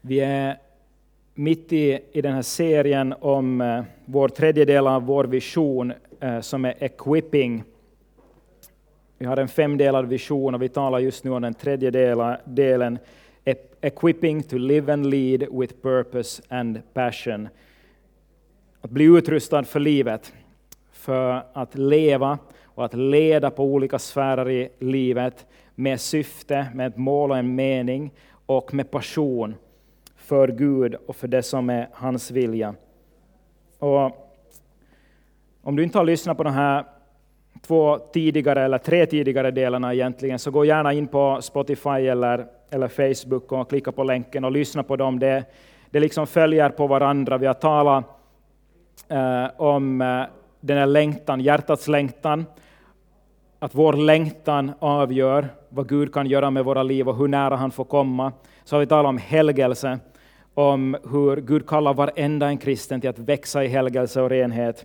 Vi är mitt i, i den här serien om eh, vår tredje del av vår vision eh, som är equipping. Vi har en femdelad vision och vi talar just nu om den tredje delen equipping to live and lead with purpose and passion. Att bli utrustad för livet, för att leva och att leda på olika sfärer i livet med syfte, med ett mål och en mening och med passion för Gud och för det som är hans vilja. Och om du inte har lyssnat på de här två tidigare, eller tre tidigare delarna egentligen, så gå gärna in på Spotify eller, eller Facebook och klicka på länken och lyssna på dem. Det, det liksom följer på varandra. Vi har talat eh, om eh, den här längtan, hjärtats längtan, att vår längtan avgör vad Gud kan göra med våra liv och hur nära han får komma. Så har vi talat om helgelse, om hur Gud kallar varenda en kristen till att växa i helgelse och renhet.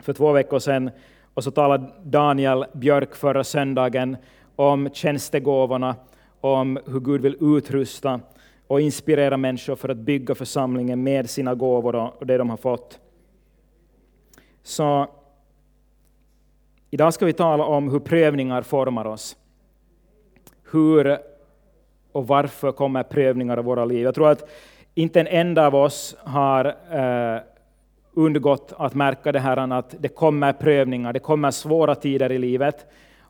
För två veckor sedan och så talade Daniel Björk förra söndagen om tjänstegåvorna, om hur Gud vill utrusta och inspirera människor för att bygga församlingen med sina gåvor och det de har fått. Så idag ska vi tala om hur prövningar formar oss. Hur och varför kommer prövningar i våra liv? Jag tror att inte en enda av oss har eh, undgått att märka det här att det kommer prövningar, det kommer svåra tider i livet.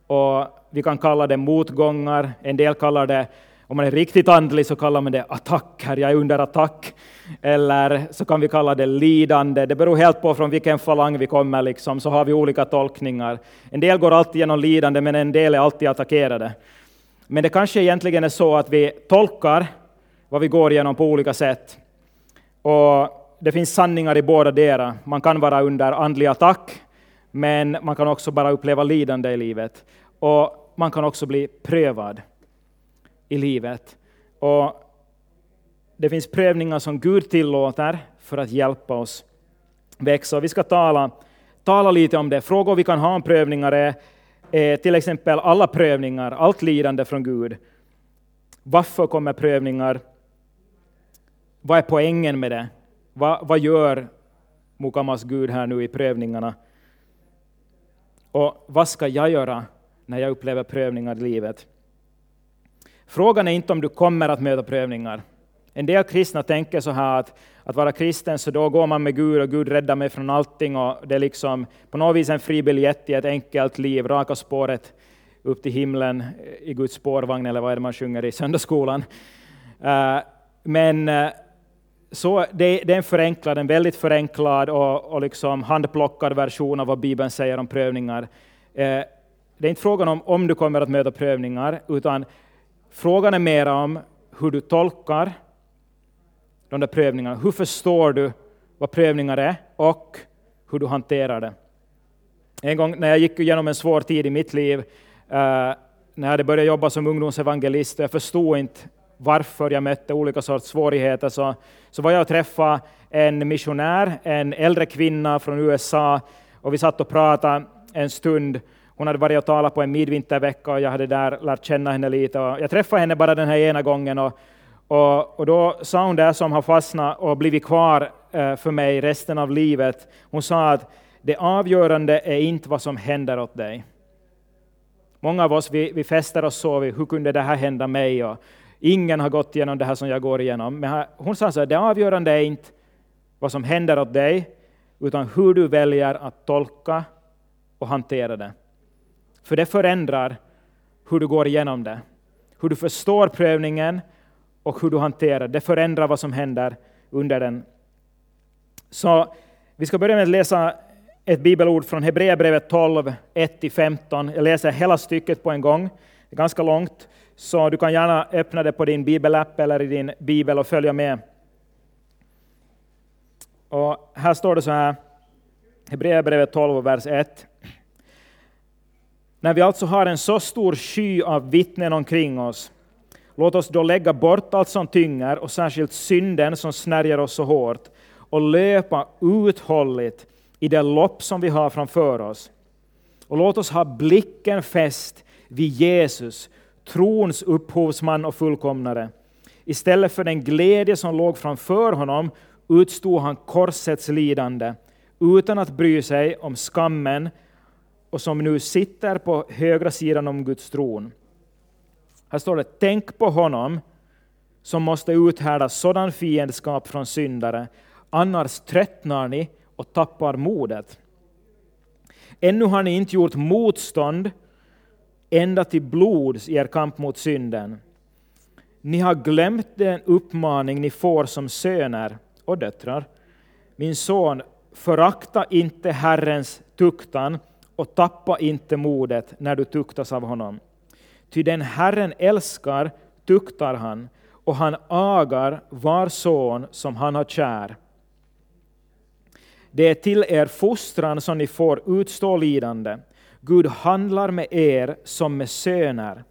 Och vi kan kalla det motgångar, en del kallar det, om man är riktigt andlig så kallar man det attacker, jag är under attack. Eller så kan vi kalla det lidande, det beror helt på från vilken falang vi kommer, liksom, så har vi olika tolkningar. En del går alltid genom lidande, men en del är alltid attackerade. Men det kanske egentligen är så att vi tolkar vad vi går igenom på olika sätt. Och det finns sanningar i båda delar. Man kan vara under andlig attack, men man kan också bara uppleva lidande i livet. Och man kan också bli prövad i livet. Och det finns prövningar som Gud tillåter för att hjälpa oss växa. Vi ska tala, tala lite om det. Frågor vi kan ha om prövningar är, är till exempel alla prövningar, allt lidande från Gud. Varför kommer prövningar? Vad är poängen med det? Vad, vad gör Mukamas Gud här nu i prövningarna? Och vad ska jag göra när jag upplever prövningar i livet? Frågan är inte om du kommer att möta prövningar. En del kristna tänker så här att, att vara kristen, så då går man med Gud och Gud räddar mig från allting och det är liksom på något vis en fri biljett i ett enkelt liv, raka spåret upp till himlen eh, i Guds spårvagn, eller vad är det man sjunger i söndagsskolan. Eh, men eh, så det, det, är en förenklad, en väldigt förenklad och, och liksom handplockad version av vad Bibeln säger om prövningar. Det är inte frågan om om du kommer att möta prövningar, utan frågan är mer om hur du tolkar de där prövningarna. Hur förstår du vad prövningar är och hur du hanterar det? En gång när jag gick igenom en svår tid i mitt liv, eh, när jag hade börjat jobba som ungdomsevangelist, och jag förstod inte varför jag mötte olika sorts svårigheter, så, så var jag och träffade en missionär, en äldre kvinna från USA, och vi satt och pratade en stund. Hon hade varit och talat på en midvintervecka och jag hade där lärt känna henne lite. Och jag träffade henne bara den här ena gången och, och, och då sa hon det som har fastnat och blivit kvar eh, för mig resten av livet. Hon sa att det avgörande är inte vad som händer åt dig. Många av oss vi, vi fäster oss så vid hur kunde det här hända mig? Och ingen har gått igenom det här som jag går igenom. Men hon sa så här, det avgörande är inte vad som händer åt dig, utan hur du väljer att tolka och hantera det. För det förändrar hur du går igenom det. Hur du förstår prövningen och hur du hanterar det. förändrar vad som händer under den. Så vi ska börja med att läsa ett bibelord från Hebreerbrevet 12, 1-15. Jag läser hela stycket på en gång. Det är ganska långt, så du kan gärna öppna det på din bibelapp eller i din bibel och följa med. Och här står det så här, Hebreerbrevet 12, vers 1. När vi alltså har en så stor sky av vittnen omkring oss, låt oss då lägga bort allt som tynger och särskilt synden som snärjer oss så hårt och löpa uthålligt i det lopp som vi har framför oss. Och låt oss ha blicken fäst vid Jesus, trons upphovsman och fullkomnare. Istället för den glädje som låg framför honom utstod han korsets lidande utan att bry sig om skammen och som nu sitter på högra sidan om Guds tron. Här står det, tänk på honom som måste uthärda sådan fiendskap från syndare, annars tröttnar ni och tappar modet. Ännu har ni inte gjort motstånd ända till blods i er kamp mot synden. Ni har glömt den uppmaning ni får som söner och döttrar. Min son, förakta inte Herrens tuktan och tappa inte modet när du tuktas av honom. Ty den Herren älskar tuktar han, och han agar var son som han har kär. Det är till er fostran som ni får utstå lidande. Gud handlar med er som med söner.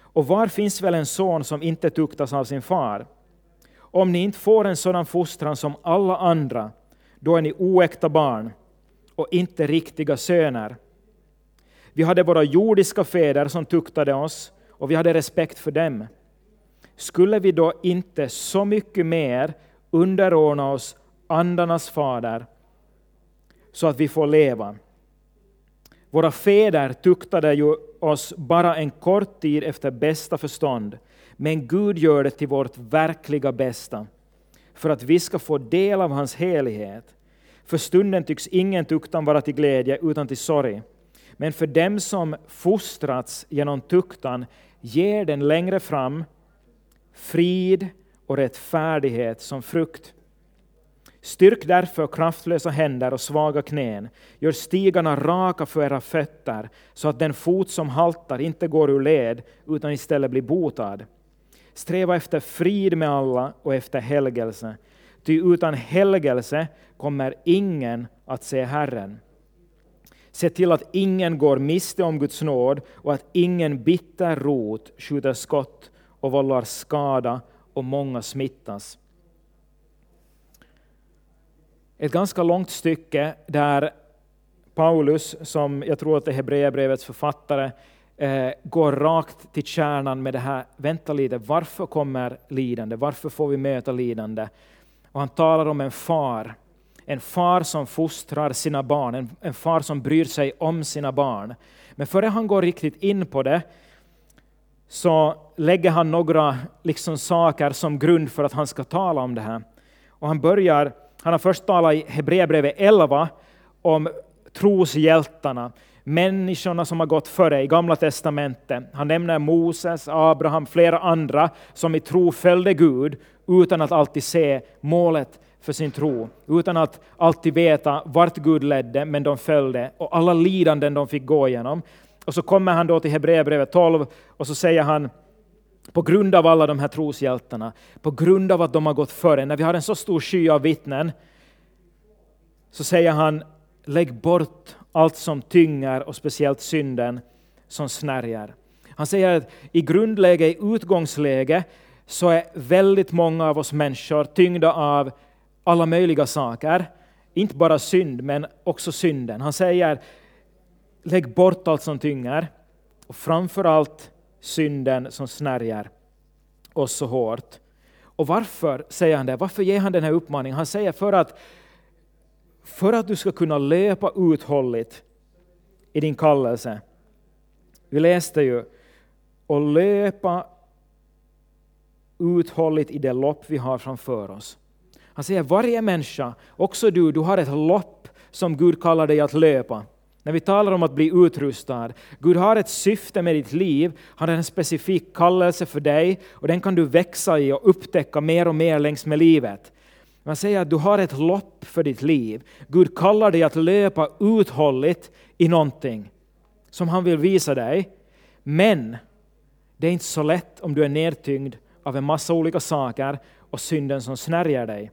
Och var finns väl en son som inte tuktas av sin far? Om ni inte får en sådan fostran som alla andra, då är ni oäkta barn och inte riktiga söner. Vi hade våra jordiska fäder som tuktade oss, och vi hade respekt för dem. Skulle vi då inte så mycket mer underordna oss andarnas fader, så att vi får leva? Våra fäder tuktade ju oss bara en kort tid efter bästa förstånd, men Gud gör det till vårt verkliga bästa, för att vi ska få del av hans helighet. För stunden tycks ingen tuktan vara till glädje utan till sorg. Men för dem som fostrats genom tuktan ger den längre fram frid och rättfärdighet som frukt. Styrk därför kraftlösa händer och svaga knän. Gör stigarna raka för era fötter, så att den fot som haltar inte går ur led, utan istället blir botad. Sträva efter frid med alla och efter helgelse, ty utan helgelse kommer ingen att se Herren. Se till att ingen går miste om Guds nåd och att ingen bitter rot skjuter skott och vållar skada och många smittas. Ett ganska långt stycke där Paulus, som jag tror att är Hebreerbrevets författare, eh, går rakt till kärnan med det här, vänta lite, varför kommer lidande? Varför får vi möta lidande? Och han talar om en far en far som fostrar sina barn, en, en far som bryr sig om sina barn. Men före han går riktigt in på det så lägger han några liksom saker som grund för att han ska tala om det här. Och han börjar, han har först talat i Hebreerbrevet 11 om troshjältarna, människorna som har gått före i Gamla testamentet. Han nämner Moses, Abraham, flera andra som i tro följde Gud utan att alltid se målet för sin tro, utan att alltid veta vart Gud ledde, men de följde, och alla lidanden de fick gå igenom. Och så kommer han då till Hebreerbrevet 12, och så säger han, på grund av alla de här troshjältarna, på grund av att de har gått före, när vi har en så stor sky av vittnen, så säger han, lägg bort allt som tynger och speciellt synden som snärjer. Han säger att i grundläge, i utgångsläge, så är väldigt många av oss människor tyngda av alla möjliga saker. Inte bara synd, men också synden. Han säger, lägg bort allt som tynger, och framför allt synden som snärjer oss så hårt. Och varför säger han det? Varför ger han den här uppmaningen? Han säger för att, för att du ska kunna löpa uthålligt i din kallelse. Vi läste ju, och löpa uthålligt i det lopp vi har framför oss. Han säger varje människa, också du, du har ett lopp som Gud kallar dig att löpa. När vi talar om att bli utrustad, Gud har ett syfte med ditt liv, han har en specifik kallelse för dig och den kan du växa i och upptäcka mer och mer längs med livet. Man säger att du har ett lopp för ditt liv. Gud kallar dig att löpa uthålligt i någonting som han vill visa dig. Men det är inte så lätt om du är nedtyngd av en massa olika saker och synden som snärjer dig.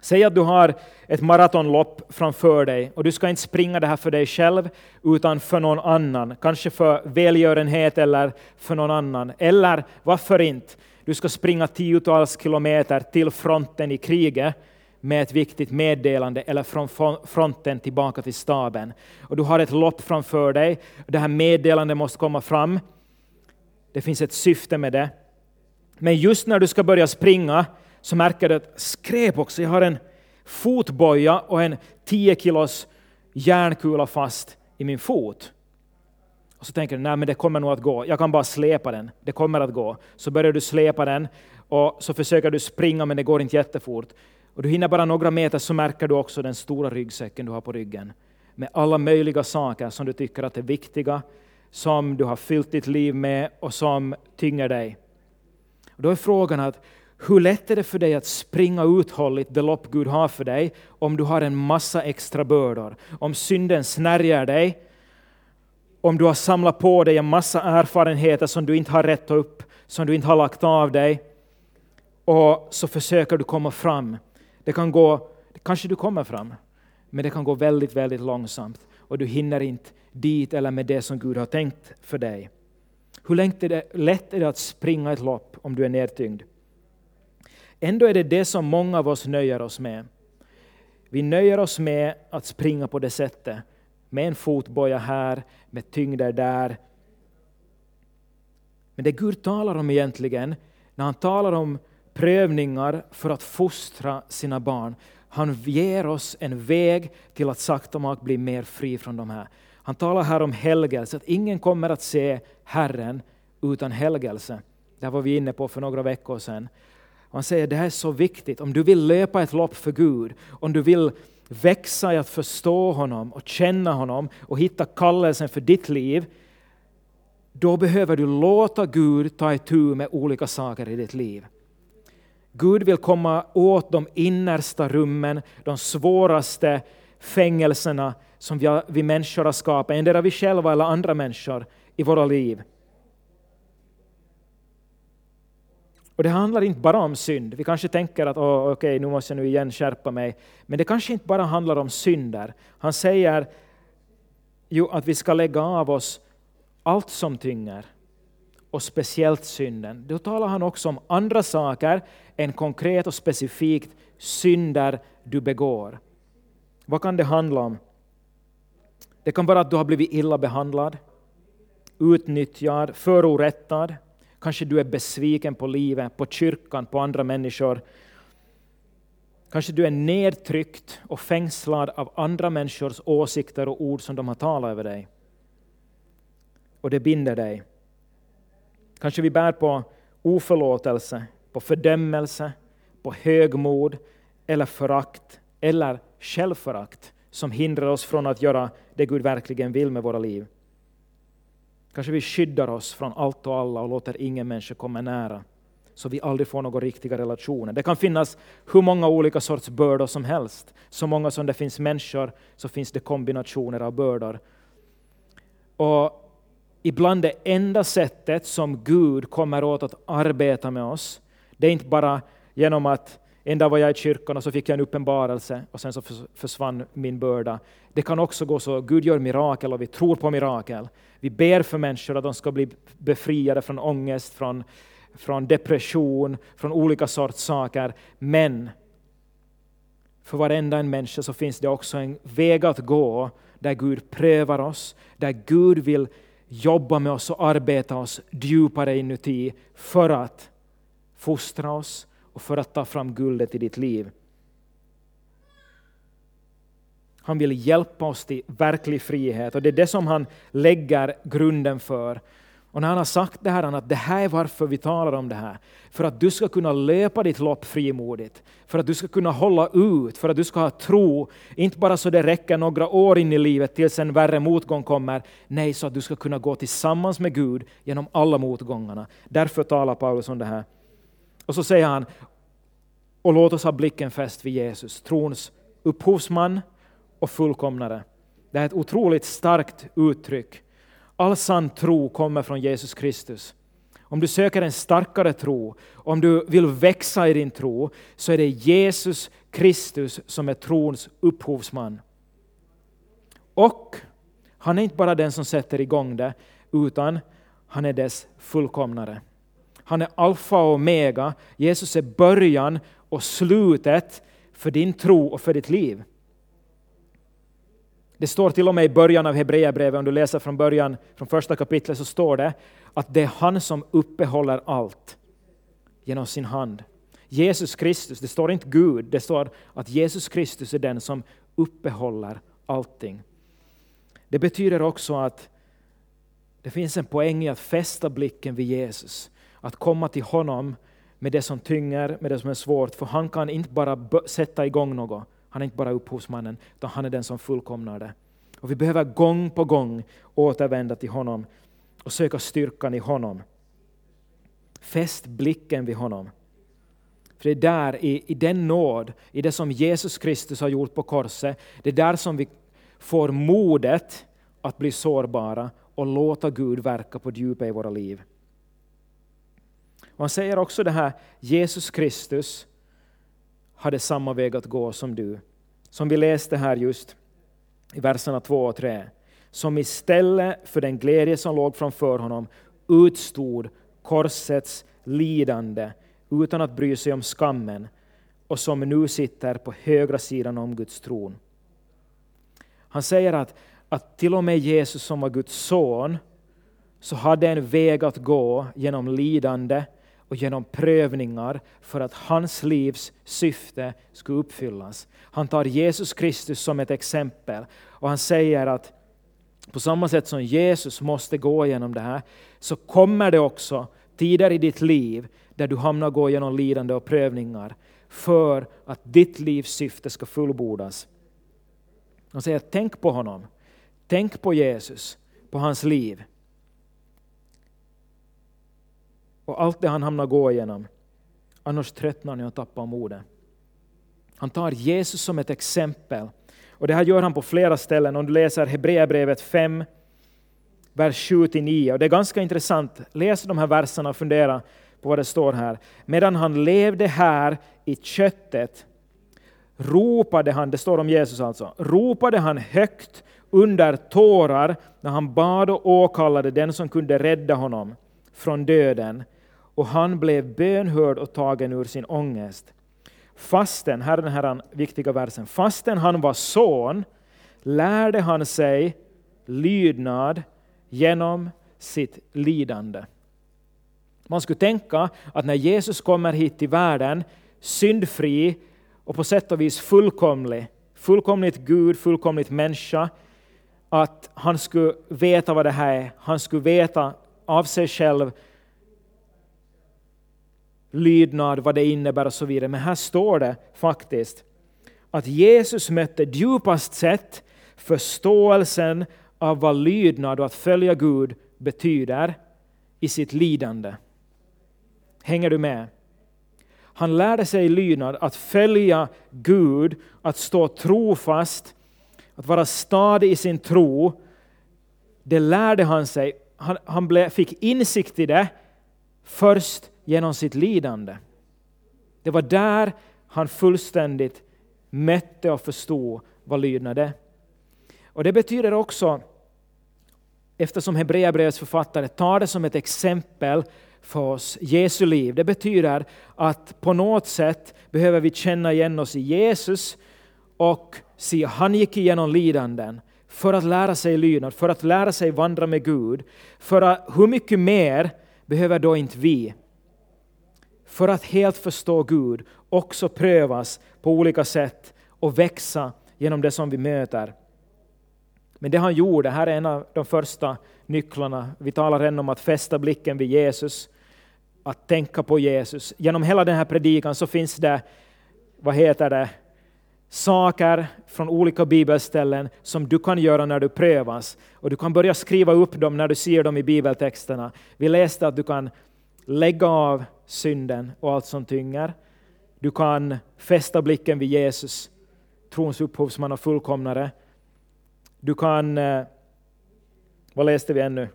Säg att du har ett maratonlopp framför dig och du ska inte springa det här för dig själv utan för någon annan, kanske för välgörenhet eller för någon annan. Eller varför inte? Du ska springa tiotals kilometer till fronten i kriget med ett viktigt meddelande eller från fronten tillbaka till staben. Och du har ett lopp framför dig. Det här meddelandet måste komma fram. Det finns ett syfte med det. Men just när du ska börja springa så märker du att skräp också, jag har en fotboja och en 10 kilos järnkula fast i min fot. Och så tänker du, nej men det kommer nog att gå, jag kan bara släpa den, det kommer att gå. Så börjar du släpa den och så försöker du springa men det går inte jättefort. Och du hinner bara några meter så märker du också den stora ryggsäcken du har på ryggen. Med alla möjliga saker som du tycker att är viktiga, som du har fyllt ditt liv med och som tynger dig. Och då är frågan att hur lätt är det för dig att springa uthålligt det lopp Gud har för dig om du har en massa extra bördor? Om synden snärjer dig, om du har samlat på dig en massa erfarenheter som du inte har rätt upp, som du inte har lagt av dig, och så försöker du komma fram. Det kan gå, kanske du kommer fram, men det kan gå väldigt, väldigt långsamt och du hinner inte dit eller med det som Gud har tänkt för dig. Hur lätt är det att springa ett lopp om du är nedtyngd? Ändå är det det som många av oss nöjer oss med. Vi nöjer oss med att springa på det sättet, med en fotboja här, med tyngder där. Men det Gud talar om egentligen, när han talar om prövningar för att fostra sina barn, han ger oss en väg till att sakta mak bli mer fri från de här. Han talar här om helgelse, att ingen kommer att se Herren utan helgelse. Det var vi inne på för några veckor sedan. Han säger att det här är så viktigt. Om du vill löpa ett lopp för Gud, om du vill växa i att förstå honom och känna honom och hitta kallelsen för ditt liv, då behöver du låta Gud ta itu med olika saker i ditt liv. Gud vill komma åt de innersta rummen, de svåraste fängelserna som vi, vi människor har skapat, endera vi själva eller andra människor i våra liv. Och det handlar inte bara om synd. Vi kanske tänker att oh, okej, okay, nu måste jag nu igen skärpa mig. Men det kanske inte bara handlar om synder. Han säger ju att vi ska lägga av oss allt som tynger och speciellt synden. Då talar han också om andra saker än konkret och specifikt synder du begår. Vad kan det handla om? Det kan vara att du har blivit illa behandlad, utnyttjad, förorättad, Kanske du är besviken på livet, på kyrkan, på andra människor. Kanske du är nedtryckt och fängslad av andra människors åsikter och ord som de har talat över dig. Och det binder dig. Kanske vi bär på oförlåtelse, på fördömelse, på högmod eller förakt eller självförakt som hindrar oss från att göra det Gud verkligen vill med våra liv. Kanske vi skyddar oss från allt och alla och låter ingen människa komma nära, så vi aldrig får några riktiga relationer. Det kan finnas hur många olika sorts bördor som helst. Så många som det finns människor så finns det kombinationer av bördor. Och ibland det enda sättet som Gud kommer åt att arbeta med oss, det är inte bara genom att en dag var jag i kyrkan och så fick jag en uppenbarelse och sen så försvann min börda. Det kan också gå så, Gud gör mirakel och vi tror på mirakel. Vi ber för människor att de ska bli befriade från ångest, från, från depression, från olika sorts saker. Men för varenda en människa så finns det också en väg att gå där Gud prövar oss, där Gud vill jobba med oss och arbeta oss djupare inuti för att fostra oss och för att ta fram guldet i ditt liv. Han vill hjälpa oss till verklig frihet och det är det som han lägger grunden för. Och när han har sagt det här, att det här är varför vi talar om det här. För att du ska kunna löpa ditt lopp frimodigt. För att du ska kunna hålla ut, för att du ska ha tro. Inte bara så det räcker några år in i livet tills en värre motgång kommer. Nej, så att du ska kunna gå tillsammans med Gud genom alla motgångarna. Därför talar Paulus om det här. Och så säger han, och låt oss ha blicken fäst vid Jesus, trons upphovsman och fullkomnare. Det är ett otroligt starkt uttryck. All sann tro kommer från Jesus Kristus. Om du söker en starkare tro, om du vill växa i din tro, så är det Jesus Kristus som är trons upphovsman. Och han är inte bara den som sätter igång det, utan han är dess fullkomnare. Han är alfa och omega. Jesus är början och slutet för din tro och för ditt liv. Det står till och med i början av Hebreerbrevet, om du läser från början, från första kapitlet, så står det att det är han som uppehåller allt. genom sin hand. Jesus Kristus, det står inte Gud, det står att Jesus Kristus är den som uppehåller allting. Det betyder också att det finns en poäng i att fästa blicken vid Jesus, att komma till honom med det som tynger, med det som är svårt, för han kan inte bara sätta igång något, han är inte bara upphovsmannen, utan han är den som fullkomnar det. Och vi behöver gång på gång återvända till honom och söka styrkan i honom. Fäst blicken vid honom. För det är där, i, i den nåd, i det som Jesus Kristus har gjort på korset, det är där som vi får modet att bli sårbara och låta Gud verka på djupet i våra liv. Och han säger också det här, Jesus Kristus hade samma väg att gå som du. Som vi läste här just i verserna 2 och 3. Som istället för den glädje som låg framför honom utstod korsets lidande utan att bry sig om skammen och som nu sitter på högra sidan om Guds tron. Han säger att, att till och med Jesus som var Guds son så hade en väg att gå genom lidande och genom prövningar för att hans livs syfte skulle uppfyllas. Han tar Jesus Kristus som ett exempel och han säger att på samma sätt som Jesus måste gå igenom det här så kommer det också tider i ditt liv där du hamnar gå igenom lidande och prövningar för att ditt livs syfte ska fullbordas. Han säger tänk på honom, tänk på Jesus, på hans liv. Och allt det han hamnar gå igenom. Annars tröttnar ni och tappar modet. Han tar Jesus som ett exempel. Och det här gör han på flera ställen. Om du läser Hebreerbrevet 5, vers 7-9. Och det är ganska intressant. Läs de här verserna och fundera på vad det står här. Medan han levde här i köttet ropade han, det står om Jesus alltså, ropade han högt under tårar när han bad och åkallade den som kunde rädda honom från döden och han blev bönhörd och tagen ur sin ångest. Fasten, här är den här viktiga versen, fastän han var son lärde han sig lydnad genom sitt lidande. Man skulle tänka att när Jesus kommer hit till världen, syndfri och på sätt och vis fullkomlig, fullkomligt Gud, fullkomligt människa, att han skulle veta vad det här är. Han skulle veta av sig själv lydnad, vad det innebär och så vidare. Men här står det faktiskt att Jesus mötte djupast sett förståelsen av vad lydnad och att följa Gud betyder i sitt lidande. Hänger du med? Han lärde sig lydnad, att följa Gud, att stå trofast, att vara stadig i sin tro. Det lärde han sig. Han, han ble, fick insikt i det först genom sitt lidande. Det var där han fullständigt mätte och förstod vad lydnad är. Och det betyder också, eftersom Hebreerbrevets författare tar det som ett exempel för oss, Jesu liv. Det betyder att på något sätt behöver vi känna igen oss i Jesus och se han gick igenom lidanden för att lära sig lydnad, för att lära sig vandra med Gud. För att, hur mycket mer behöver då inte vi för att helt förstå Gud också prövas på olika sätt och växa genom det som vi möter. Men det han gjorde, här är en av de första nycklarna. Vi talar redan om att fästa blicken vid Jesus, att tänka på Jesus. Genom hela den här predikan så finns det, vad heter det, saker från olika bibelställen som du kan göra när du prövas. Och du kan börja skriva upp dem när du ser dem i bibeltexterna. Vi läste att du kan lägga av synden och allt som tynger. Du kan fästa blicken vid Jesus, trons upphovsman och fullkomnare. Du kan, eh, vad läste vi ännu?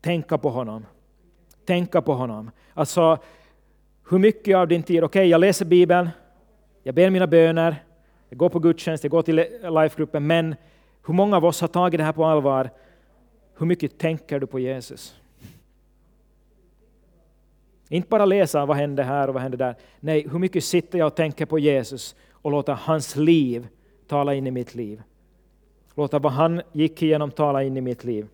Tänka på honom. Tänka på honom. Alltså, hur mycket av din tid, okej okay, jag läser Bibeln, jag ber mina böner, jag går på gudstjänst, jag går till lifegruppen, men hur många av oss har tagit det här på allvar? Hur mycket tänker du på Jesus? Inte bara läsa vad hände här och vad hände där. Nej, hur mycket sitter jag och tänker på Jesus och låter hans liv tala in i mitt liv. Låta vad han gick igenom tala in i mitt liv.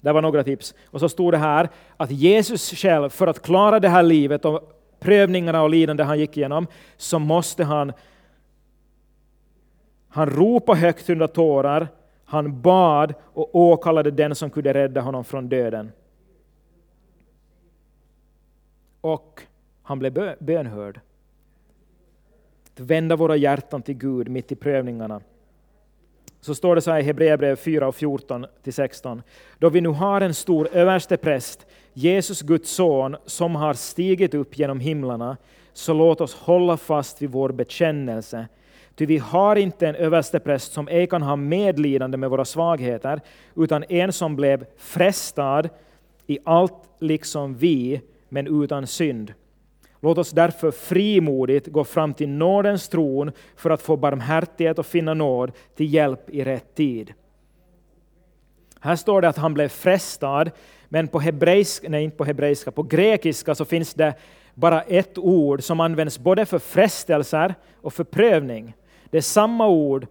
Det var några tips. Och så stod det här att Jesus själv, för att klara det här livet och prövningarna och lidande han gick igenom, så måste han han ropade högt under tårar, han bad och åkallade den som kunde rädda honom från döden. Och han blev bönhörd. Att vända våra hjärtan till Gud mitt i prövningarna. Så står det så här i Hebreerbrevet 4 och 14 till 16. Då vi nu har en stor överstepräst, Jesus Guds son, som har stigit upp genom himlarna, så låt oss hålla fast vid vår bekännelse. Ty vi har inte en överstepräst som ej kan ha medlidande med våra svagheter, utan en som blev frestad i allt liksom vi, men utan synd. Låt oss därför frimodigt gå fram till nådens tron för att få barmhärtighet och finna nåd till hjälp i rätt tid. Här står det att han blev frestad, men på hebreiska, nej inte på hebreiska, på grekiska så finns det bara ett ord som används både för frestelser och för prövning. Det är samma ord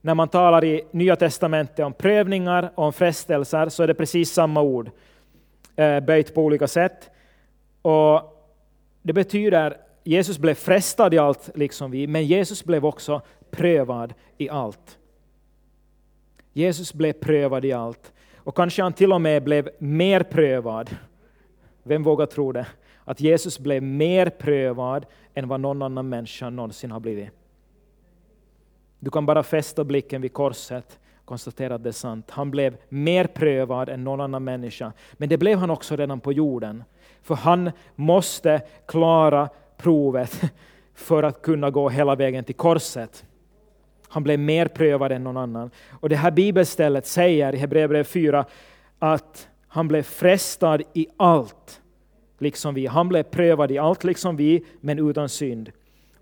när man talar i Nya Testamentet om prövningar och om frestelser, så är det precis samma ord, eh, böjt på olika sätt. Och det betyder Jesus blev frestad i allt, liksom vi, men Jesus blev också prövad i allt. Jesus blev prövad i allt. Och kanske han till och med blev mer prövad. Vem vågar tro det? Att Jesus blev mer prövad än vad någon annan människa någonsin har blivit. Du kan bara fästa blicken vid korset och konstatera att det är sant. Han blev mer prövad än någon annan människa. Men det blev han också redan på jorden. För han måste klara provet för att kunna gå hela vägen till korset. Han blev mer prövad än någon annan. Och det här bibelstället säger i Hebreerbrevet 4 att han blev frestad i allt, liksom vi. Han blev prövad i allt, liksom vi, men utan synd.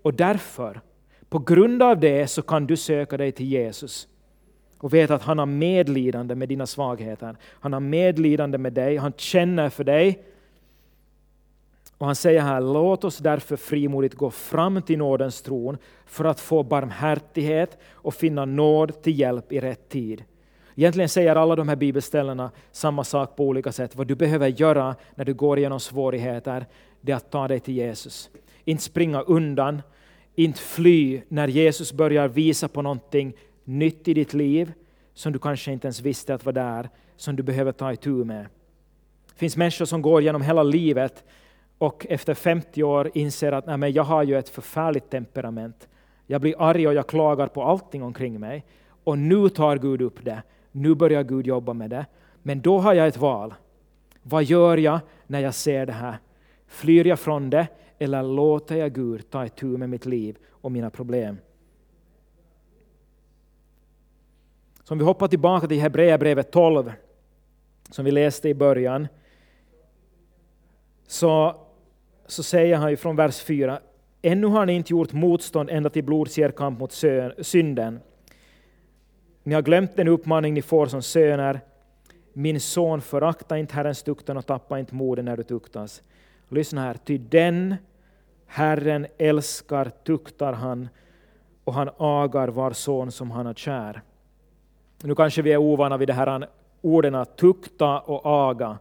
Och därför, på grund av det, så kan du söka dig till Jesus och veta att han har medlidande med dina svagheter. Han har medlidande med dig, han känner för dig och han säger här, låt oss därför frimodigt gå fram till nådens tron för att få barmhärtighet och finna nåd till hjälp i rätt tid. Egentligen säger alla de här bibelställena samma sak på olika sätt. Vad du behöver göra när du går igenom svårigheter, det är att ta dig till Jesus. Inte springa undan, inte fly när Jesus börjar visa på någonting nytt i ditt liv som du kanske inte ens visste att var där, som du behöver ta itu med. Det finns människor som går genom hela livet och efter 50 år inser att nej, men jag har ju ett förfärligt temperament. Jag blir arg och jag klagar på allting omkring mig. Och nu tar Gud upp det. Nu börjar Gud jobba med det. Men då har jag ett val. Vad gör jag när jag ser det här? Flyr jag från det eller låter jag Gud ta itu med mitt liv och mina problem? Så om vi hoppar tillbaka till Hebreerbrevet 12, som vi läste i början, så så säger han ju från vers 4, ännu har ni inte gjort motstånd ända till blods kamp mot synden. Ni har glömt den uppmaning ni får som söner. Min son, förakta inte Herrens tuktan och tappa inte modet när du tuktas. Lyssna här, ty den Herren älskar tuktar han och han agar var son som han har kär. Nu kanske vi är ovana vid det här orden att tukta och aga.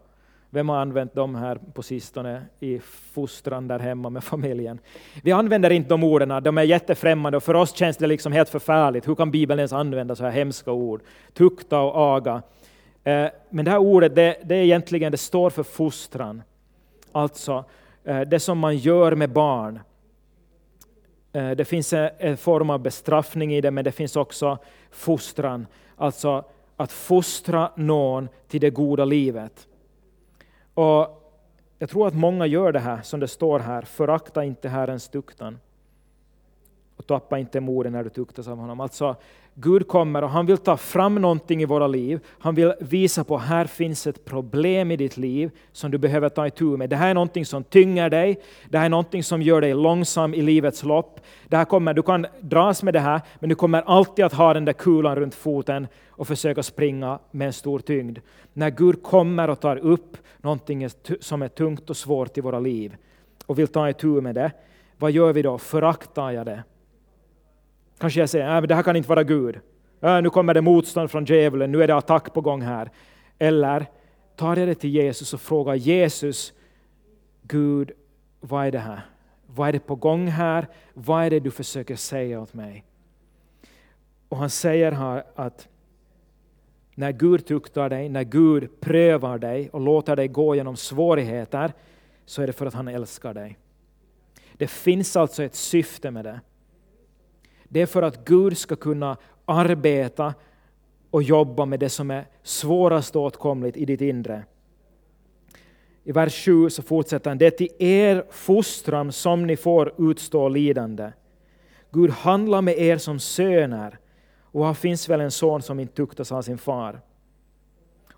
Vem har använt dem här på sistone i fostran där hemma med familjen? Vi använder inte de orden, de är jättefrämmande och för oss känns det liksom helt förfärligt. Hur kan Bibeln ens använda så här hemska ord? Tukta och aga. Eh, men det här ordet, det, det är egentligen, det står för fostran. Alltså eh, det som man gör med barn. Eh, det finns en form av bestraffning i det, men det finns också fostran. Alltså att fostra någon till det goda livet. Och jag tror att många gör det här som det står här, förakta inte Herrens duktan och tappa inte modet när du tuktas av honom. Alltså, Gud kommer och han vill ta fram någonting i våra liv. Han vill visa på att här finns ett problem i ditt liv som du behöver ta itu med. Det här är någonting som tynger dig. Det här är någonting som gör dig långsam i livets lopp. Det här kommer, du kan dras med det här, men du kommer alltid att ha den där kulan runt foten och försöka springa med en stor tyngd. När Gud kommer och tar upp någonting som är tungt och svårt i våra liv och vill ta itu med det, vad gör vi då? Föraktar jag det? Kanske jag säger äh, men det här kan inte vara Gud. Äh, nu kommer det motstånd från djävulen, nu är det attack på gång här. Eller tar jag det till Jesus och frågar Jesus, Gud, vad är det här? Vad är det på gång här? Vad är det du försöker säga åt mig? Och han säger här att när Gud tuktar dig, när Gud prövar dig och låter dig gå genom svårigheter, så är det för att han älskar dig. Det finns alltså ett syfte med det. Det är för att Gud ska kunna arbeta och jobba med det som är svårast åtkomligt i ditt inre. I vers 7 så fortsätter han, det är till er fostran som ni får utstå lidande. Gud handlar med er som söner, och här finns väl en son som inte tuktas av sin far.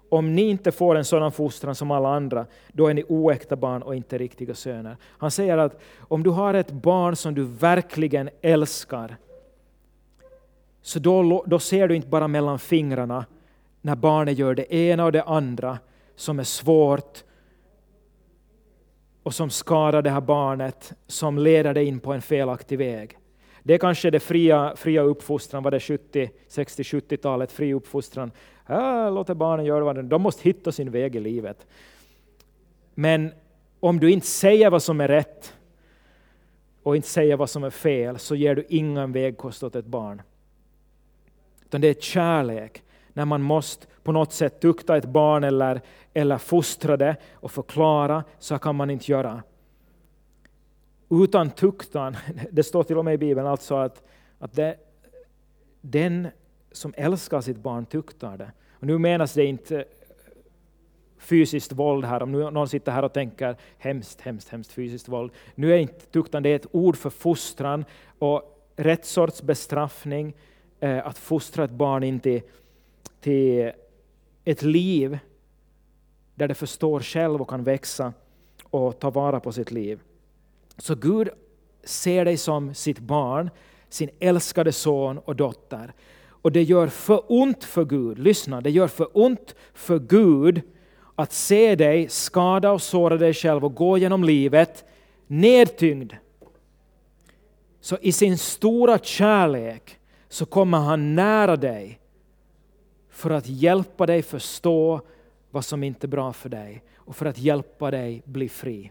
Om ni inte får en sådan fostran som alla andra, då är ni oäkta barn och inte riktiga söner. Han säger att om du har ett barn som du verkligen älskar, så då, då ser du inte bara mellan fingrarna när barnet gör det ena och det andra som är svårt och som skadar det här barnet, som leder det in på en felaktig väg. Det är kanske det fria, fria uppfostran, var det 70, 60-70-talet, fri uppfostran. Äh, låter barnen göra vad de De måste hitta sin väg i livet. Men om du inte säger vad som är rätt och inte säger vad som är fel, så ger du ingen vägkost åt ett barn. Utan det är kärlek, när man måste på något sätt tukta ett barn eller, eller fostra det och förklara, så kan man inte göra. Utan tuktan, det står till och med i Bibeln alltså att, att det, den som älskar sitt barn tuktar det. Och nu menas det inte fysiskt våld här, om någon sitter här och tänker hemskt, hemskt, hemskt fysiskt våld. Nu är inte tuktan det är ett ord för fostran och rätt sorts bestraffning, Eh, att fostra ett barn in till, till ett liv där det förstår själv och kan växa och ta vara på sitt liv. Så Gud ser dig som sitt barn, sin älskade son och dotter. Och det gör för ont för Gud, lyssna, det gör för ont för Gud att se dig skada och såra dig själv och gå genom livet nedtyngd. Så i sin stora kärlek så kommer han nära dig för att hjälpa dig förstå vad som inte är bra för dig och för att hjälpa dig bli fri.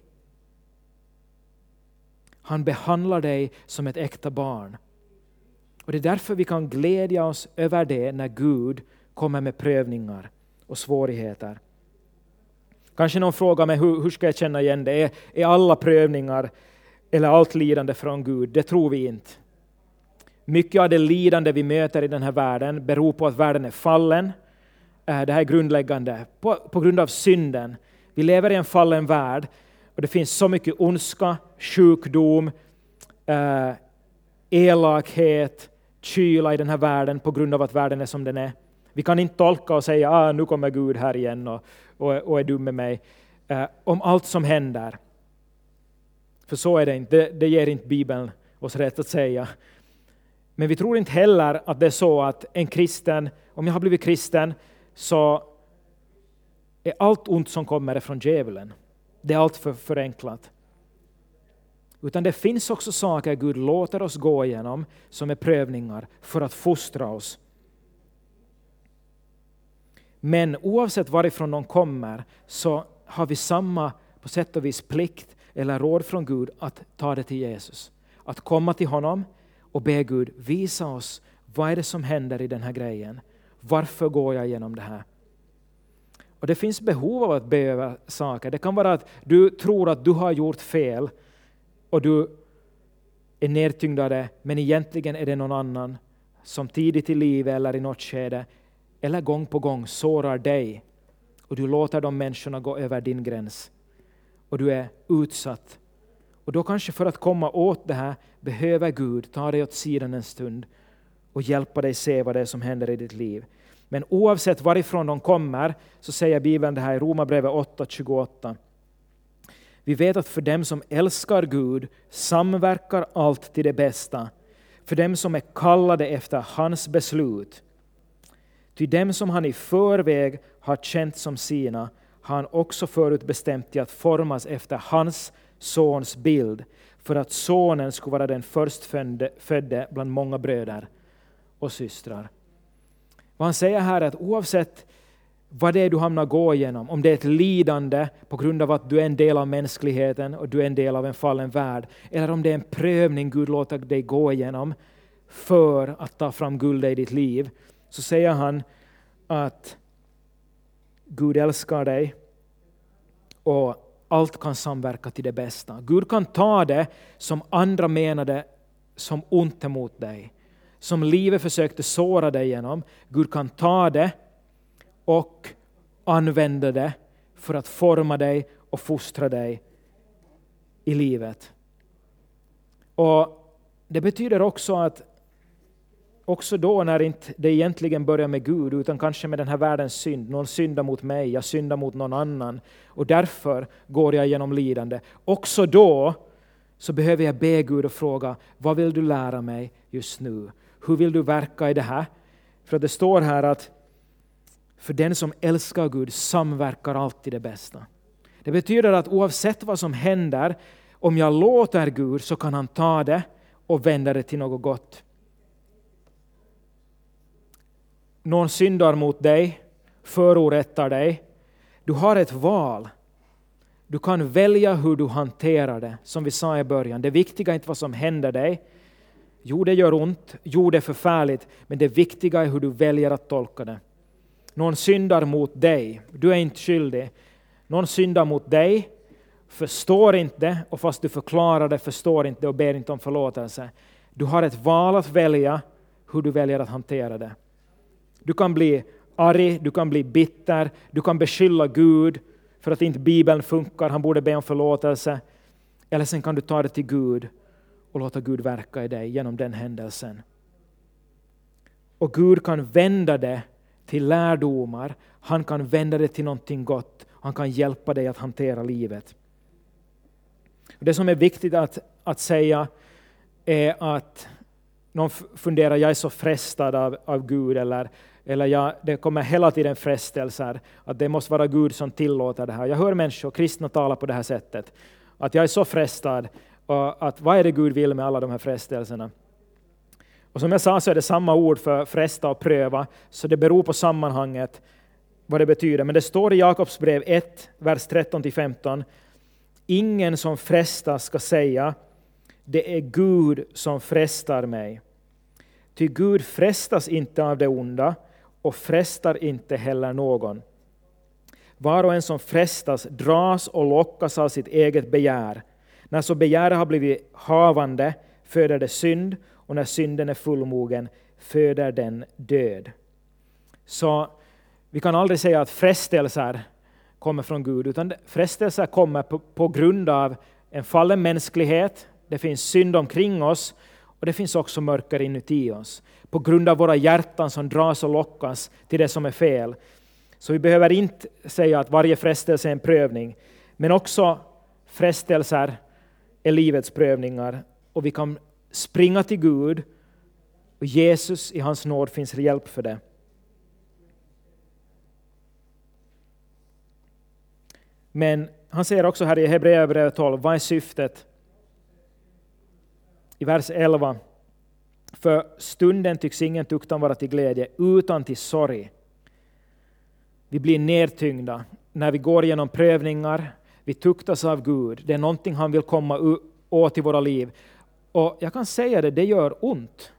Han behandlar dig som ett äkta barn. Och Det är därför vi kan glädja oss över det när Gud kommer med prövningar och svårigheter. Kanske någon frågar mig hur, hur ska jag känna igen det? Är, är alla prövningar eller allt lidande från Gud? Det tror vi inte. Mycket av det lidande vi möter i den här världen beror på att världen är fallen. Eh, det här är grundläggande. På, på grund av synden. Vi lever i en fallen värld och det finns så mycket ondska, sjukdom, eh, elakhet, kyla i den här världen på grund av att världen är som den är. Vi kan inte tolka och säga ah, nu kommer Gud här igen och, och, och är dum med mig. Eh, om allt som händer. För så är det inte, det, det ger inte Bibeln oss rätt att säga. Men vi tror inte heller att det är så att en kristen, om jag har blivit kristen, så är allt ont som kommer från djävulen. Det är allt för förenklat. Utan det finns också saker Gud låter oss gå igenom som är prövningar för att fostra oss. Men oavsett varifrån de kommer så har vi samma på sätt och vis plikt eller råd från Gud att ta det till Jesus. Att komma till honom och be Gud visa oss vad är det som händer i den här grejen. Varför går jag igenom det här? Och Det finns behov av att be över saker. Det kan vara att du tror att du har gjort fel och du är nedtyngd av det, men egentligen är det någon annan som tidigt i livet eller i något skede eller gång på gång sårar dig och du låter de människorna gå över din gräns och du är utsatt. Och då kanske för att komma åt det här behöver Gud ta dig åt sidan en stund och hjälpa dig se vad det är som händer i ditt liv. Men oavsett varifrån de kommer så säger Bibeln det här i Romarbrevet 8.28. Vi vet att för dem som älskar Gud samverkar allt till det bästa, för dem som är kallade efter hans beslut. Ty dem som han i förväg har känt som sina har han också förutbestämt till att formas efter hans sons bild, för att sonen skulle vara den förstfödde bland många bröder och systrar. Vad han säger här är att oavsett vad det är du hamnar gå igenom, om det är ett lidande på grund av att du är en del av mänskligheten och du är en del av en fallen värld, eller om det är en prövning Gud låter dig gå igenom för att ta fram guld i ditt liv, så säger han att Gud älskar dig och allt kan samverka till det bästa. Gud kan ta det som andra menade som ont emot dig, som livet försökte såra dig genom. Gud kan ta det och använda det för att forma dig och fostra dig i livet. Och Det betyder också att också då när inte det egentligen börjar med Gud, utan kanske med den här världens synd. Någon syndar mot mig, jag syndar mot någon annan och därför går jag genom lidande. Också då så behöver jag be Gud och fråga, vad vill du lära mig just nu? Hur vill du verka i det här? För det står här att för den som älskar Gud samverkar alltid det bästa. Det betyder att oavsett vad som händer, om jag låter Gud så kan han ta det och vända det till något gott. Någon syndar mot dig, förorättar dig. Du har ett val. Du kan välja hur du hanterar det, som vi sa i början. Det viktiga är inte vad som händer dig. Jo, det gör ont, jo, det är förfärligt, men det viktiga är hur du väljer att tolka det. Någon syndar mot dig, du är inte skyldig. Någon syndar mot dig, förstår inte, och fast du förklarar det, förstår inte och ber inte om förlåtelse. Du har ett val att välja hur du väljer att hantera det. Du kan bli arg, du kan bli bitter, du kan beskylla Gud för att inte Bibeln funkar, han borde be om förlåtelse. Eller sen kan du ta det till Gud och låta Gud verka i dig genom den händelsen. Och Gud kan vända det till lärdomar, han kan vända det till någonting gott, han kan hjälpa dig att hantera livet. Det som är viktigt att, att säga är att någon funderar, jag är så frestad av, av Gud, eller eller jag, det kommer hela tiden frestelser, att det måste vara Gud som tillåter det här. Jag hör människor, kristna, tala på det här sättet. Att jag är så frestad, och att vad är det Gud vill med alla de här frestelserna? Och som jag sa så är det samma ord för fresta och pröva, så det beror på sammanhanget vad det betyder. Men det står i Jakobs brev 1, vers 13-15. Ingen som frestas ska säga, det är Gud som frestar mig. Ty Gud frestas inte av det onda, och frestar inte heller någon. Var och en som frestas dras och lockas av sitt eget begär. När så begäret har blivit havande föder det synd, och när synden är fullmogen föder den död. Så vi kan aldrig säga att frestelser kommer från Gud, utan frestelser kommer på, på grund av en fallen mänsklighet, det finns synd omkring oss, och det finns också mörker inuti oss på grund av våra hjärtan som dras och lockas till det som är fel. Så vi behöver inte säga att varje frestelse är en prövning, men också frestelser är livets prövningar och vi kan springa till Gud och Jesus i hans nåd finns hjälp för det. Men han säger också här i Hebreerbrevet 12, vad är syftet? I vers 11 för stunden tycks ingen tuktan vara till glädje, utan till sorg. Vi blir nedtyngda när vi går genom prövningar, vi tuktas av Gud. Det är någonting han vill komma åt i våra liv. Och jag kan säga det, det gör ont.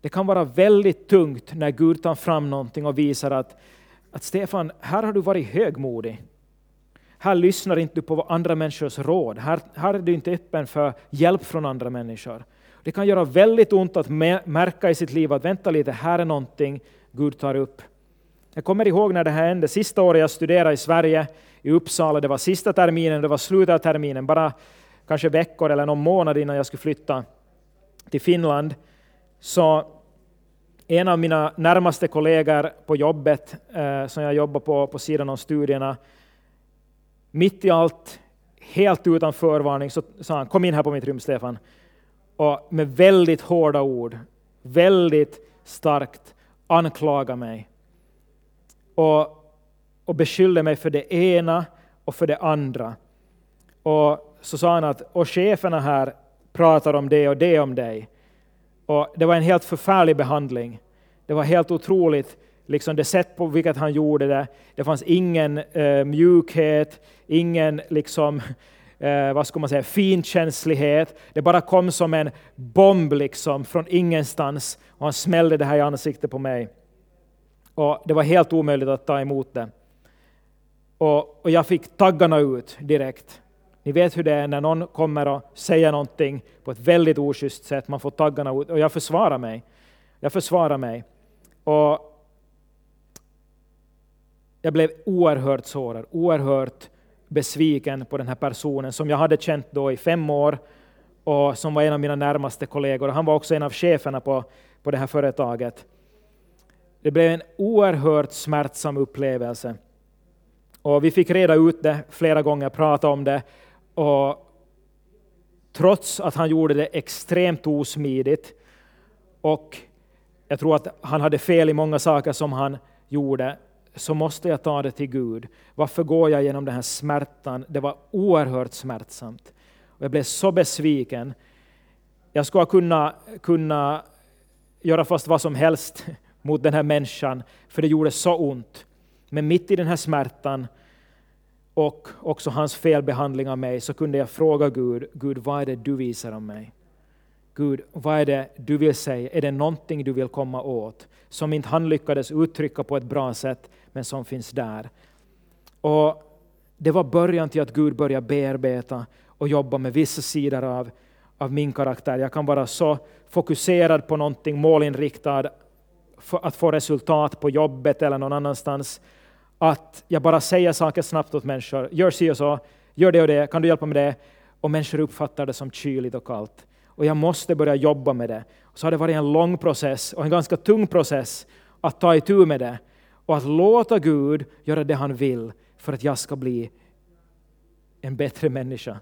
Det kan vara väldigt tungt när Gud tar fram någonting och visar att, att Stefan, här har du varit högmodig. Här lyssnar inte du på andra människors råd. Här, här är du inte öppen för hjälp från andra människor. Det kan göra väldigt ont att märka i sitt liv att vänta lite, här är någonting Gud tar upp. Jag kommer ihåg när det här hände, sista året jag studerade i Sverige, i Uppsala, det var sista terminen, det var slutet av terminen, bara kanske veckor eller någon månad innan jag skulle flytta till Finland. Så en av mina närmaste kollegor på jobbet, eh, som jag jobbar på på sidan om studierna, mitt i allt, helt utan förvarning, så sa han kom in här på mitt rum Stefan och med väldigt hårda ord, väldigt starkt anklaga mig och, och beskyllde mig för det ena och för det andra. Och så sa han att och cheferna här pratar om det och det om dig. Och det var en helt förfärlig behandling. Det var helt otroligt liksom det sätt på vilket han gjorde det. Det fanns ingen eh, mjukhet, ingen liksom, eh, vad ska man säga, finkänslighet. Det bara kom som en bomb liksom från ingenstans och han smällde det här i ansiktet på mig. Och det var helt omöjligt att ta emot det. Och, och jag fick taggarna ut direkt. Ni vet hur det är när någon kommer och säger någonting på ett väldigt oschysst sätt, man får taggarna ut, och jag försvarar mig. Jag försvarar mig. Och jag blev oerhört sårad, oerhört besviken på den här personen som jag hade känt då i fem år och som var en av mina närmaste kollegor. Han var också en av cheferna på, på det här företaget. Det blev en oerhört smärtsam upplevelse. Och vi fick reda ut det flera gånger, prata om det. Och trots att han gjorde det extremt osmidigt och jag tror att han hade fel i många saker som han gjorde, så måste jag ta det till Gud. Varför går jag genom den här smärtan? Det var oerhört smärtsamt. Och jag blev så besviken. Jag skulle kunna, kunna göra fast vad som helst mot den här människan, för det gjorde så ont. Men mitt i den här smärtan och också hans felbehandling av mig så kunde jag fråga Gud, Gud vad är det du visar om mig? Gud, vad är det du vill säga? Är det någonting du vill komma åt? Som inte han lyckades uttrycka på ett bra sätt, men som finns där. Och Det var början till att Gud började bearbeta och jobba med vissa sidor av, av min karaktär. Jag kan vara så fokuserad på någonting, målinriktad, att få resultat på jobbet eller någon annanstans, att jag bara säger saker snabbt åt människor. Gör si och så, gör det och det, kan du hjälpa med det? Och människor uppfattar det som kyligt och kallt. Och jag måste börja jobba med det. Så har det varit en lång process och en ganska tung process att ta itu med det och att låta Gud göra det han vill för att jag ska bli en bättre människa.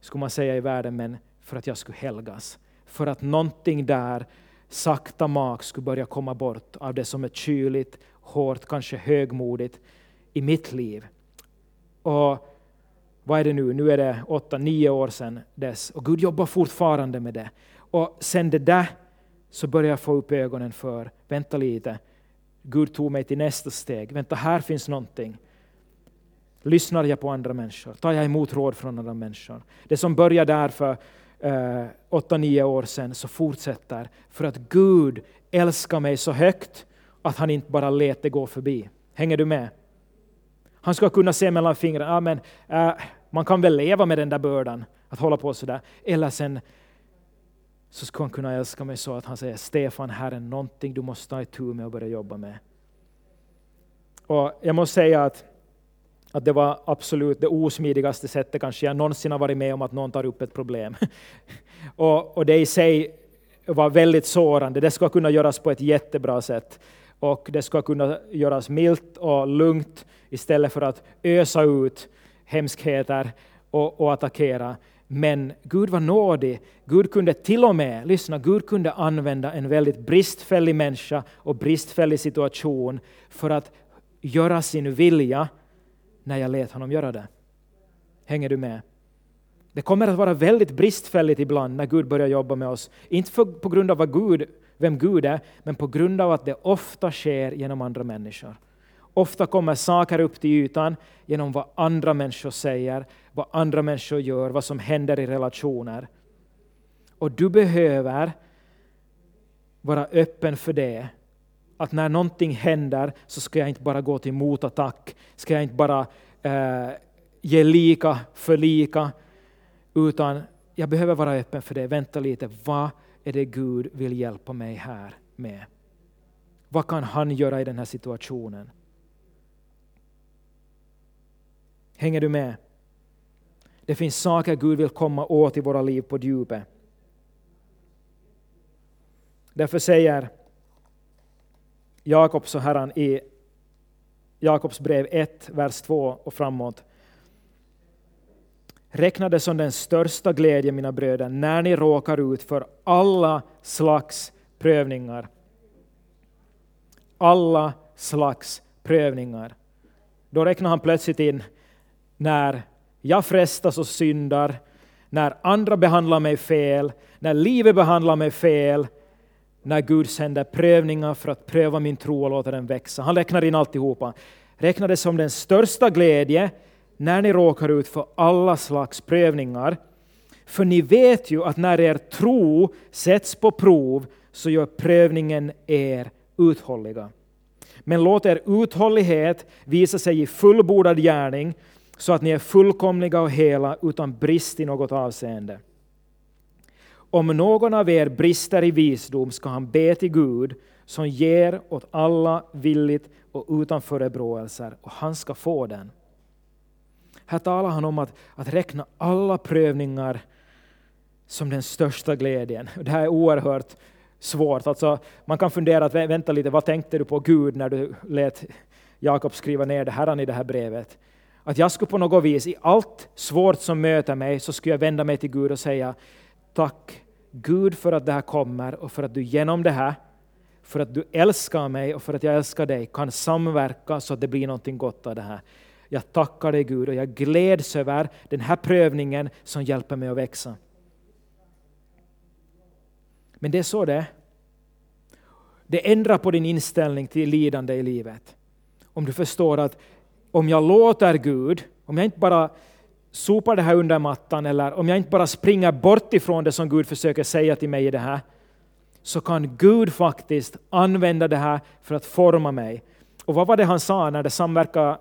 Skulle man säga i världen, men för att jag skulle helgas. För att någonting där sakta mak skulle börja komma bort av det som är kyligt, hårt, kanske högmodigt i mitt liv. Och vad är det nu? Nu är det åtta, nio år sedan dess och Gud jobbar fortfarande med det. Och sen det där så börjar jag få upp ögonen för, vänta lite, Gud tog mig till nästa steg. Vänta, här finns någonting. Lyssnar jag på andra människor? Tar jag emot råd från andra människor? Det som började där för eh, åtta, nio år sedan så fortsätter för att Gud älskar mig så högt att han inte bara lät det gå förbi. Hänger du med? Han ska kunna se mellan fingrarna, ja, men, eh, man kan väl leva med den där bördan, att hålla på sådär. Eller sen så ska han kunna älska mig så att han säger Stefan, här är någonting du måste ta itu med och börja jobba med. Och jag måste säga att, att det var absolut det osmidigaste sättet kanske jag någonsin har varit med om att någon tar upp ett problem. och, och det i sig var väldigt sårande. Det ska kunna göras på ett jättebra sätt och det ska kunna göras milt och lugnt istället för att ösa ut hemskheter och, och attackera. Men Gud var nådig. Gud kunde till och med, lyssna, Gud kunde använda en väldigt bristfällig människa och bristfällig situation för att göra sin vilja när jag lät honom göra det. Hänger du med? Det kommer att vara väldigt bristfälligt ibland när Gud börjar jobba med oss. Inte för, på grund av vad Gud, vem Gud är, men på grund av att det ofta sker genom andra människor. Ofta kommer saker upp till ytan genom vad andra människor säger, vad andra människor gör, vad som händer i relationer. Och du behöver vara öppen för det. Att när någonting händer så ska jag inte bara gå till motattack, ska jag inte bara eh, ge lika för lika, utan jag behöver vara öppen för det. Vänta lite, vad är det Gud vill hjälpa mig här med? Vad kan han göra i den här situationen? Hänger du med? Det finns saker Gud vill komma åt i våra liv på djupet. Därför säger Jakob så här i Jakobs brev 1, vers 2 och framåt. Räkna det som den största glädje, mina bröder, när ni råkar ut för alla slags prövningar. Alla slags prövningar. Då räknar han plötsligt in när jag frestas och syndar, när andra behandlar mig fel, när livet behandlar mig fel, när Gud sänder prövningar för att pröva min tro och låta den växa. Han räknar in alltihopa. Räknar det som den största glädje när ni råkar ut för alla slags prövningar. För ni vet ju att när er tro sätts på prov så gör prövningen er uthålliga. Men låt er uthållighet visa sig i fullbordad gärning så att ni är fullkomliga och hela utan brist i något avseende. Om någon av er brister i visdom ska han be till Gud som ger åt alla villigt och utan förebråelser och han ska få den. Här talar han om att, att räkna alla prövningar som den största glädjen. Det här är oerhört svårt. Alltså, man kan fundera, att, vänta lite, vad tänkte du på Gud när du lät Jakob skriva ner det här i det här brevet? Att jag skulle på något vis, i allt svårt som möter mig, så skulle jag vända mig till Gud och säga tack Gud för att det här kommer och för att du genom det här, för att du älskar mig och för att jag älskar dig, kan samverka så att det blir någonting gott av det här. Jag tackar dig Gud och jag gläds över den här prövningen som hjälper mig att växa. Men det är så det är. Det ändrar på din inställning till lidande i livet. Om du förstår att om jag låter Gud, om jag inte bara sopar det här under mattan eller om jag inte bara springer bort ifrån det som Gud försöker säga till mig i det här, så kan Gud faktiskt använda det här för att forma mig. Och vad var det han sa när det samverkar,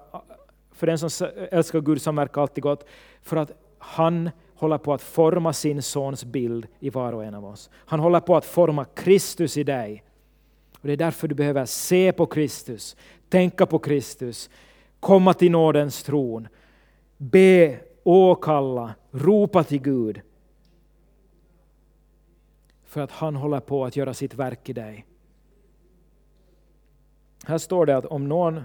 för den som älskar Gud samverkar alltid gott, för att han håller på att forma sin sons bild i var och en av oss. Han håller på att forma Kristus i dig. Och Det är därför du behöver se på Kristus, tänka på Kristus, komma till nådens tron, be, åkalla, ropa till Gud. För att han håller på att göra sitt verk i dig. Här står det att om någon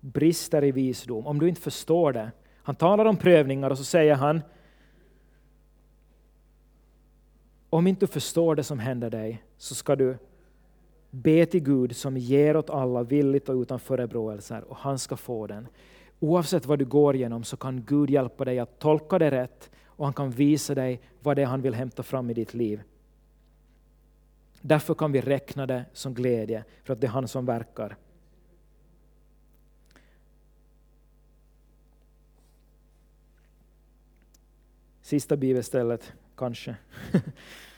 brister i visdom, om du inte förstår det. Han talar om prövningar och så säger han om inte du förstår det som händer dig så ska du be till Gud som ger åt alla villigt och utan förebråelser och han ska få den. Oavsett vad du går igenom så kan Gud hjälpa dig att tolka det rätt och han kan visa dig vad det är han vill hämta fram i ditt liv. Därför kan vi räkna det som glädje, för att det är han som verkar. Sista bibelstället, kanske.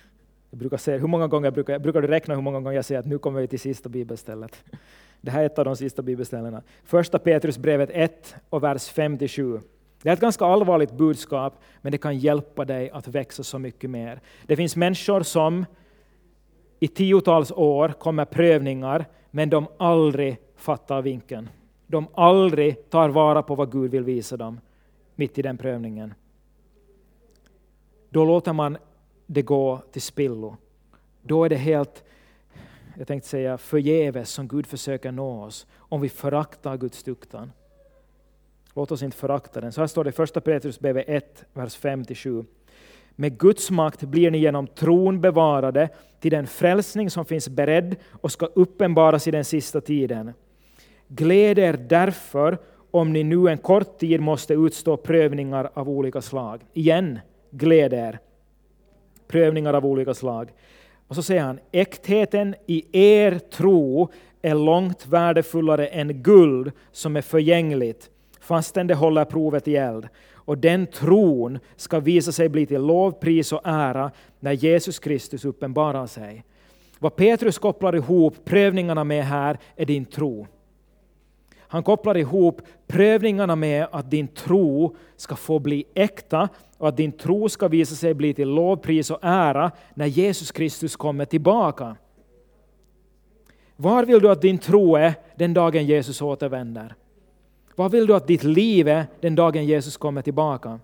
Jag brukar säga, hur många gånger brukar, brukar du räkna hur många gånger jag säger att nu kommer vi till sista bibelstället? Det här är ett av de sista bibelställena. Första Petrusbrevet 1 och vers 5-7. Det är ett ganska allvarligt budskap, men det kan hjälpa dig att växa så mycket mer. Det finns människor som i tiotals år kommer prövningar, men de aldrig fattar vinkeln. De aldrig tar vara på vad Gud vill visa dem mitt i den prövningen. Då låter man det går till spillo. Då är det helt, jag tänkte säga förgäves som Gud försöker nå oss, om vi föraktar Guds duktan. Låt oss inte förakta den. Så här står det i första Petrus BV 1, vers 5-7. Med Guds makt blir ni genom tron bevarade till den frälsning som finns beredd och ska uppenbaras i den sista tiden. Gläd er därför om ni nu en kort tid måste utstå prövningar av olika slag. Igen, gläd er prövningar av olika slag. Och så säger han, äktheten i er tro är långt värdefullare än guld som är förgängligt, fastän det håller provet i eld. Och den tron ska visa sig bli till lovpris och ära när Jesus Kristus uppenbarar sig. Vad Petrus kopplar ihop prövningarna med här är din tro. Han kopplar ihop prövningarna med att din tro ska få bli äkta och att din tro ska visa sig bli till lovpris och ära när Jesus Kristus kommer tillbaka. Var vill du att din tro är den dagen Jesus återvänder? Vad vill du att ditt liv är den dagen Jesus kommer tillbaka?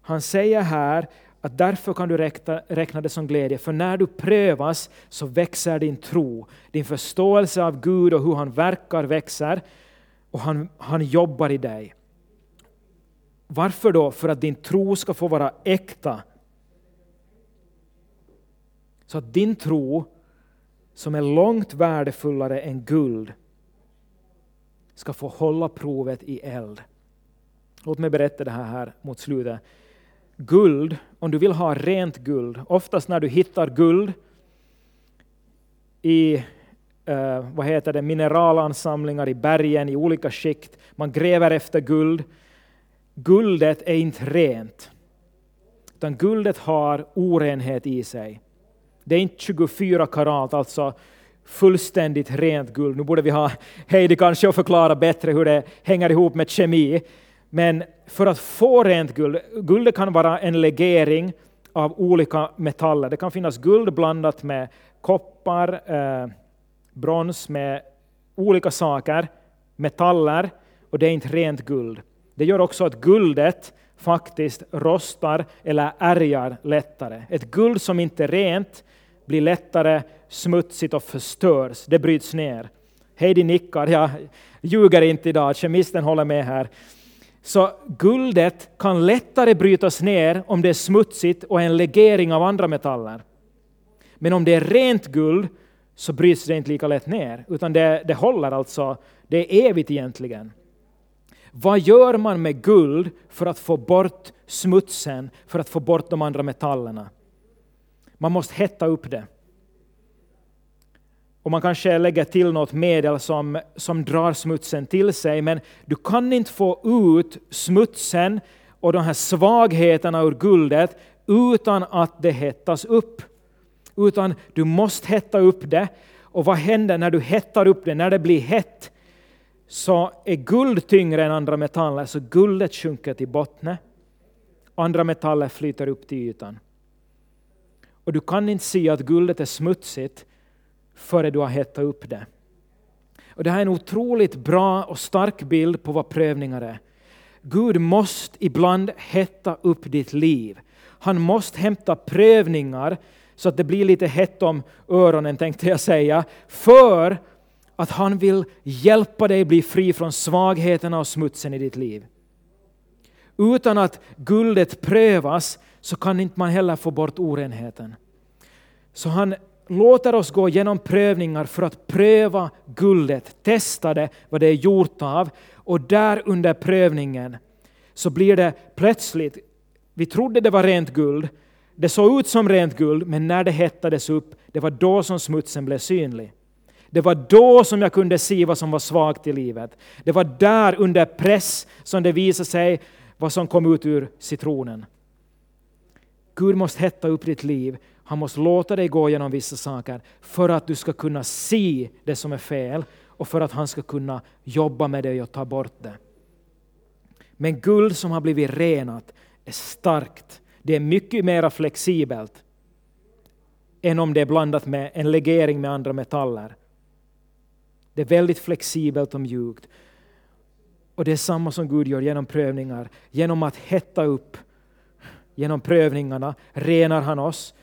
Han säger här att därför kan du räkna, räkna det som glädje, för när du prövas så växer din tro. Din förståelse av Gud och hur han verkar växer och han, han jobbar i dig. Varför då? För att din tro ska få vara äkta. Så att din tro, som är långt värdefullare än guld, ska få hålla provet i eld. Låt mig berätta det här, här mot slutet. Guld, om du vill ha rent guld, oftast när du hittar guld i eh, vad heter det, mineralansamlingar i bergen i olika skikt. Man gräver efter guld. Guldet är inte rent, utan guldet har orenhet i sig. Det är inte 24 karat, alltså fullständigt rent guld. Nu borde vi ha Heidi kanske och förklara bättre hur det hänger ihop med kemi. Men för att få rent guld, guldet kan vara en legering av olika metaller. Det kan finnas guld blandat med koppar, eh, brons, med olika saker, metaller, och det är inte rent guld. Det gör också att guldet faktiskt rostar eller ärgar lättare. Ett guld som inte är rent blir lättare smutsigt och förstörs. Det bryts ner. Heidi nickar, jag ljuger inte idag, kemisten håller med här. Så guldet kan lättare brytas ner om det är smutsigt och en legering av andra metaller. Men om det är rent guld så bryts det inte lika lätt ner, utan det, det håller alltså, det är evigt egentligen. Vad gör man med guld för att få bort smutsen, för att få bort de andra metallerna? Man måste hetta upp det. Och man kanske lägger till något medel som, som drar smutsen till sig, men du kan inte få ut smutsen och de här svagheterna ur guldet utan att det hettas upp. Utan du måste hetta upp det. Och vad händer när du hettar upp det? När det blir hett så är guld tyngre än andra metaller, så guldet sjunker till botten. Andra metaller flyter upp till ytan. Och du kan inte se att guldet är smutsigt före du har hettat upp det. Och det här är en otroligt bra och stark bild på vad prövningar är. Gud måste ibland hetta upp ditt liv. Han måste hämta prövningar så att det blir lite hett om öronen tänkte jag säga, för att han vill hjälpa dig bli fri från svagheterna och smutsen i ditt liv. Utan att guldet prövas så kan inte man heller få bort orenheten. Så han låter oss gå igenom prövningar för att pröva guldet, testa det, vad det är gjort av. Och där under prövningen så blir det plötsligt, vi trodde det var rent guld, det såg ut som rent guld, men när det hettades upp, det var då som smutsen blev synlig. Det var då som jag kunde se vad som var svagt i livet. Det var där under press som det visade sig vad som kom ut ur citronen. Gud måste hetta upp ditt liv. Han måste låta dig gå igenom vissa saker för att du ska kunna se det som är fel och för att han ska kunna jobba med dig och ta bort det. Men guld som har blivit renat är starkt. Det är mycket mer flexibelt än om det är blandat med en legering med andra metaller. Det är väldigt flexibelt och mjukt. Och det är samma som Gud gör genom prövningar. Genom att hetta upp, genom prövningarna, renar han oss.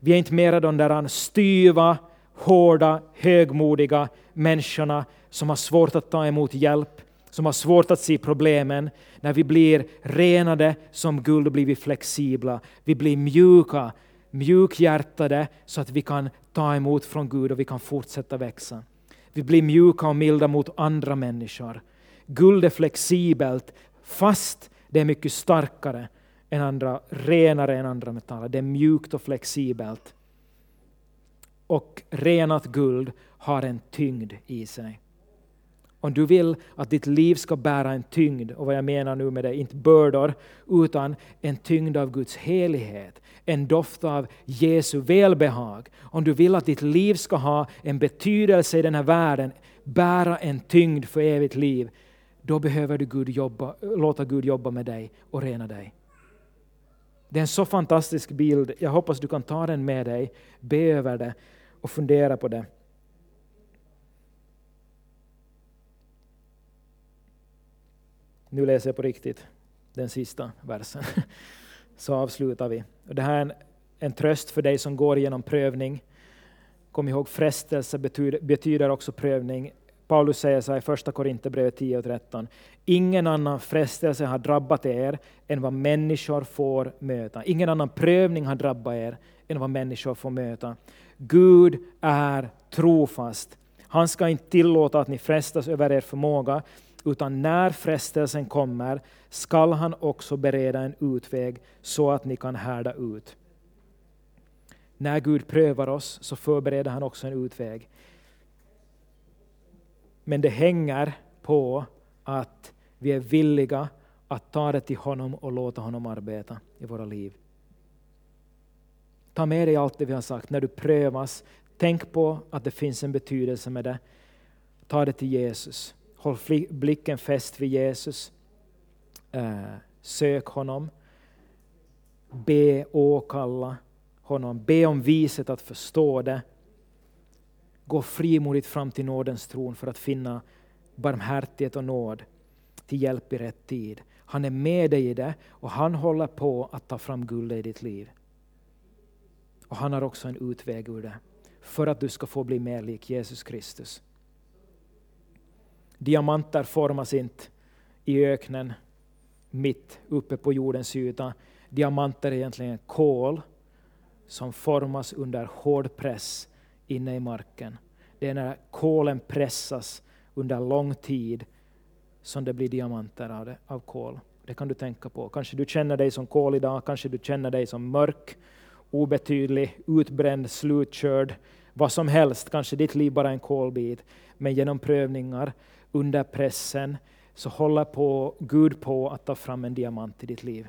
Vi är inte mera de där styva, hårda, högmodiga människorna som har svårt att ta emot hjälp, som har svårt att se problemen. När vi blir renade som guld blir vi flexibla. Vi blir mjuka, mjukhjärtade så att vi kan ta emot från Gud och vi kan fortsätta växa. Vi blir mjuka och milda mot andra människor. Guld är flexibelt fast det är mycket starkare än andra, renare än andra metaller. Det är mjukt och flexibelt. Och renat guld har en tyngd i sig. Om du vill att ditt liv ska bära en tyngd, och vad jag menar nu med det, inte bördor, utan en tyngd av Guds helighet, en doft av Jesu välbehag. Om du vill att ditt liv ska ha en betydelse i den här världen, bära en tyngd för evigt liv, då behöver du Gud jobba, låta Gud jobba med dig och rena dig. Det är en så fantastisk bild. Jag hoppas du kan ta den med dig, be över det och fundera på det. Nu läser jag på riktigt den sista versen. Så avslutar vi. Det här är en, en tröst för dig som går igenom prövning. Kom ihåg, frestelse betyder, betyder också prövning. Paulus säger så här i första Korinthierbrevet 10 och 13. Ingen annan frestelse har drabbat er än vad människor får möta. Ingen annan prövning har drabbat er än vad människor får möta. Gud är trofast. Han ska inte tillåta att ni frestas över er förmåga, utan när frestelsen kommer skall han också bereda en utväg så att ni kan härda ut. När Gud prövar oss så förbereder han också en utväg. Men det hänger på att vi är villiga att ta det till honom och låta honom arbeta i våra liv. Ta med dig allt det vi har sagt. När du prövas, tänk på att det finns en betydelse med det. Ta det till Jesus. Håll blicken fäst vid Jesus. Eh, sök honom. Be åkalla honom. Be om viset att förstå det. Gå frimodigt fram till nådens tron för att finna barmhärtighet och nåd till hjälp i rätt tid. Han är med dig i det och han håller på att ta fram guldet i ditt liv. Och han har också en utväg ur det för att du ska få bli mer lik Jesus Kristus. Diamanter formas inte i öknen mitt uppe på jordens yta. Diamanter är egentligen kol som formas under hård press inne i marken. Det är när kolen pressas under lång tid som det blir diamanter av, det, av kol. Det kan du tänka på. Kanske du känner dig som kol idag, kanske du känner dig som mörk, obetydlig, utbränd, slutkörd, vad som helst. Kanske ditt liv bara är en kolbit. Men genom prövningar, under pressen, så håller på, Gud på att ta fram en diamant i ditt liv.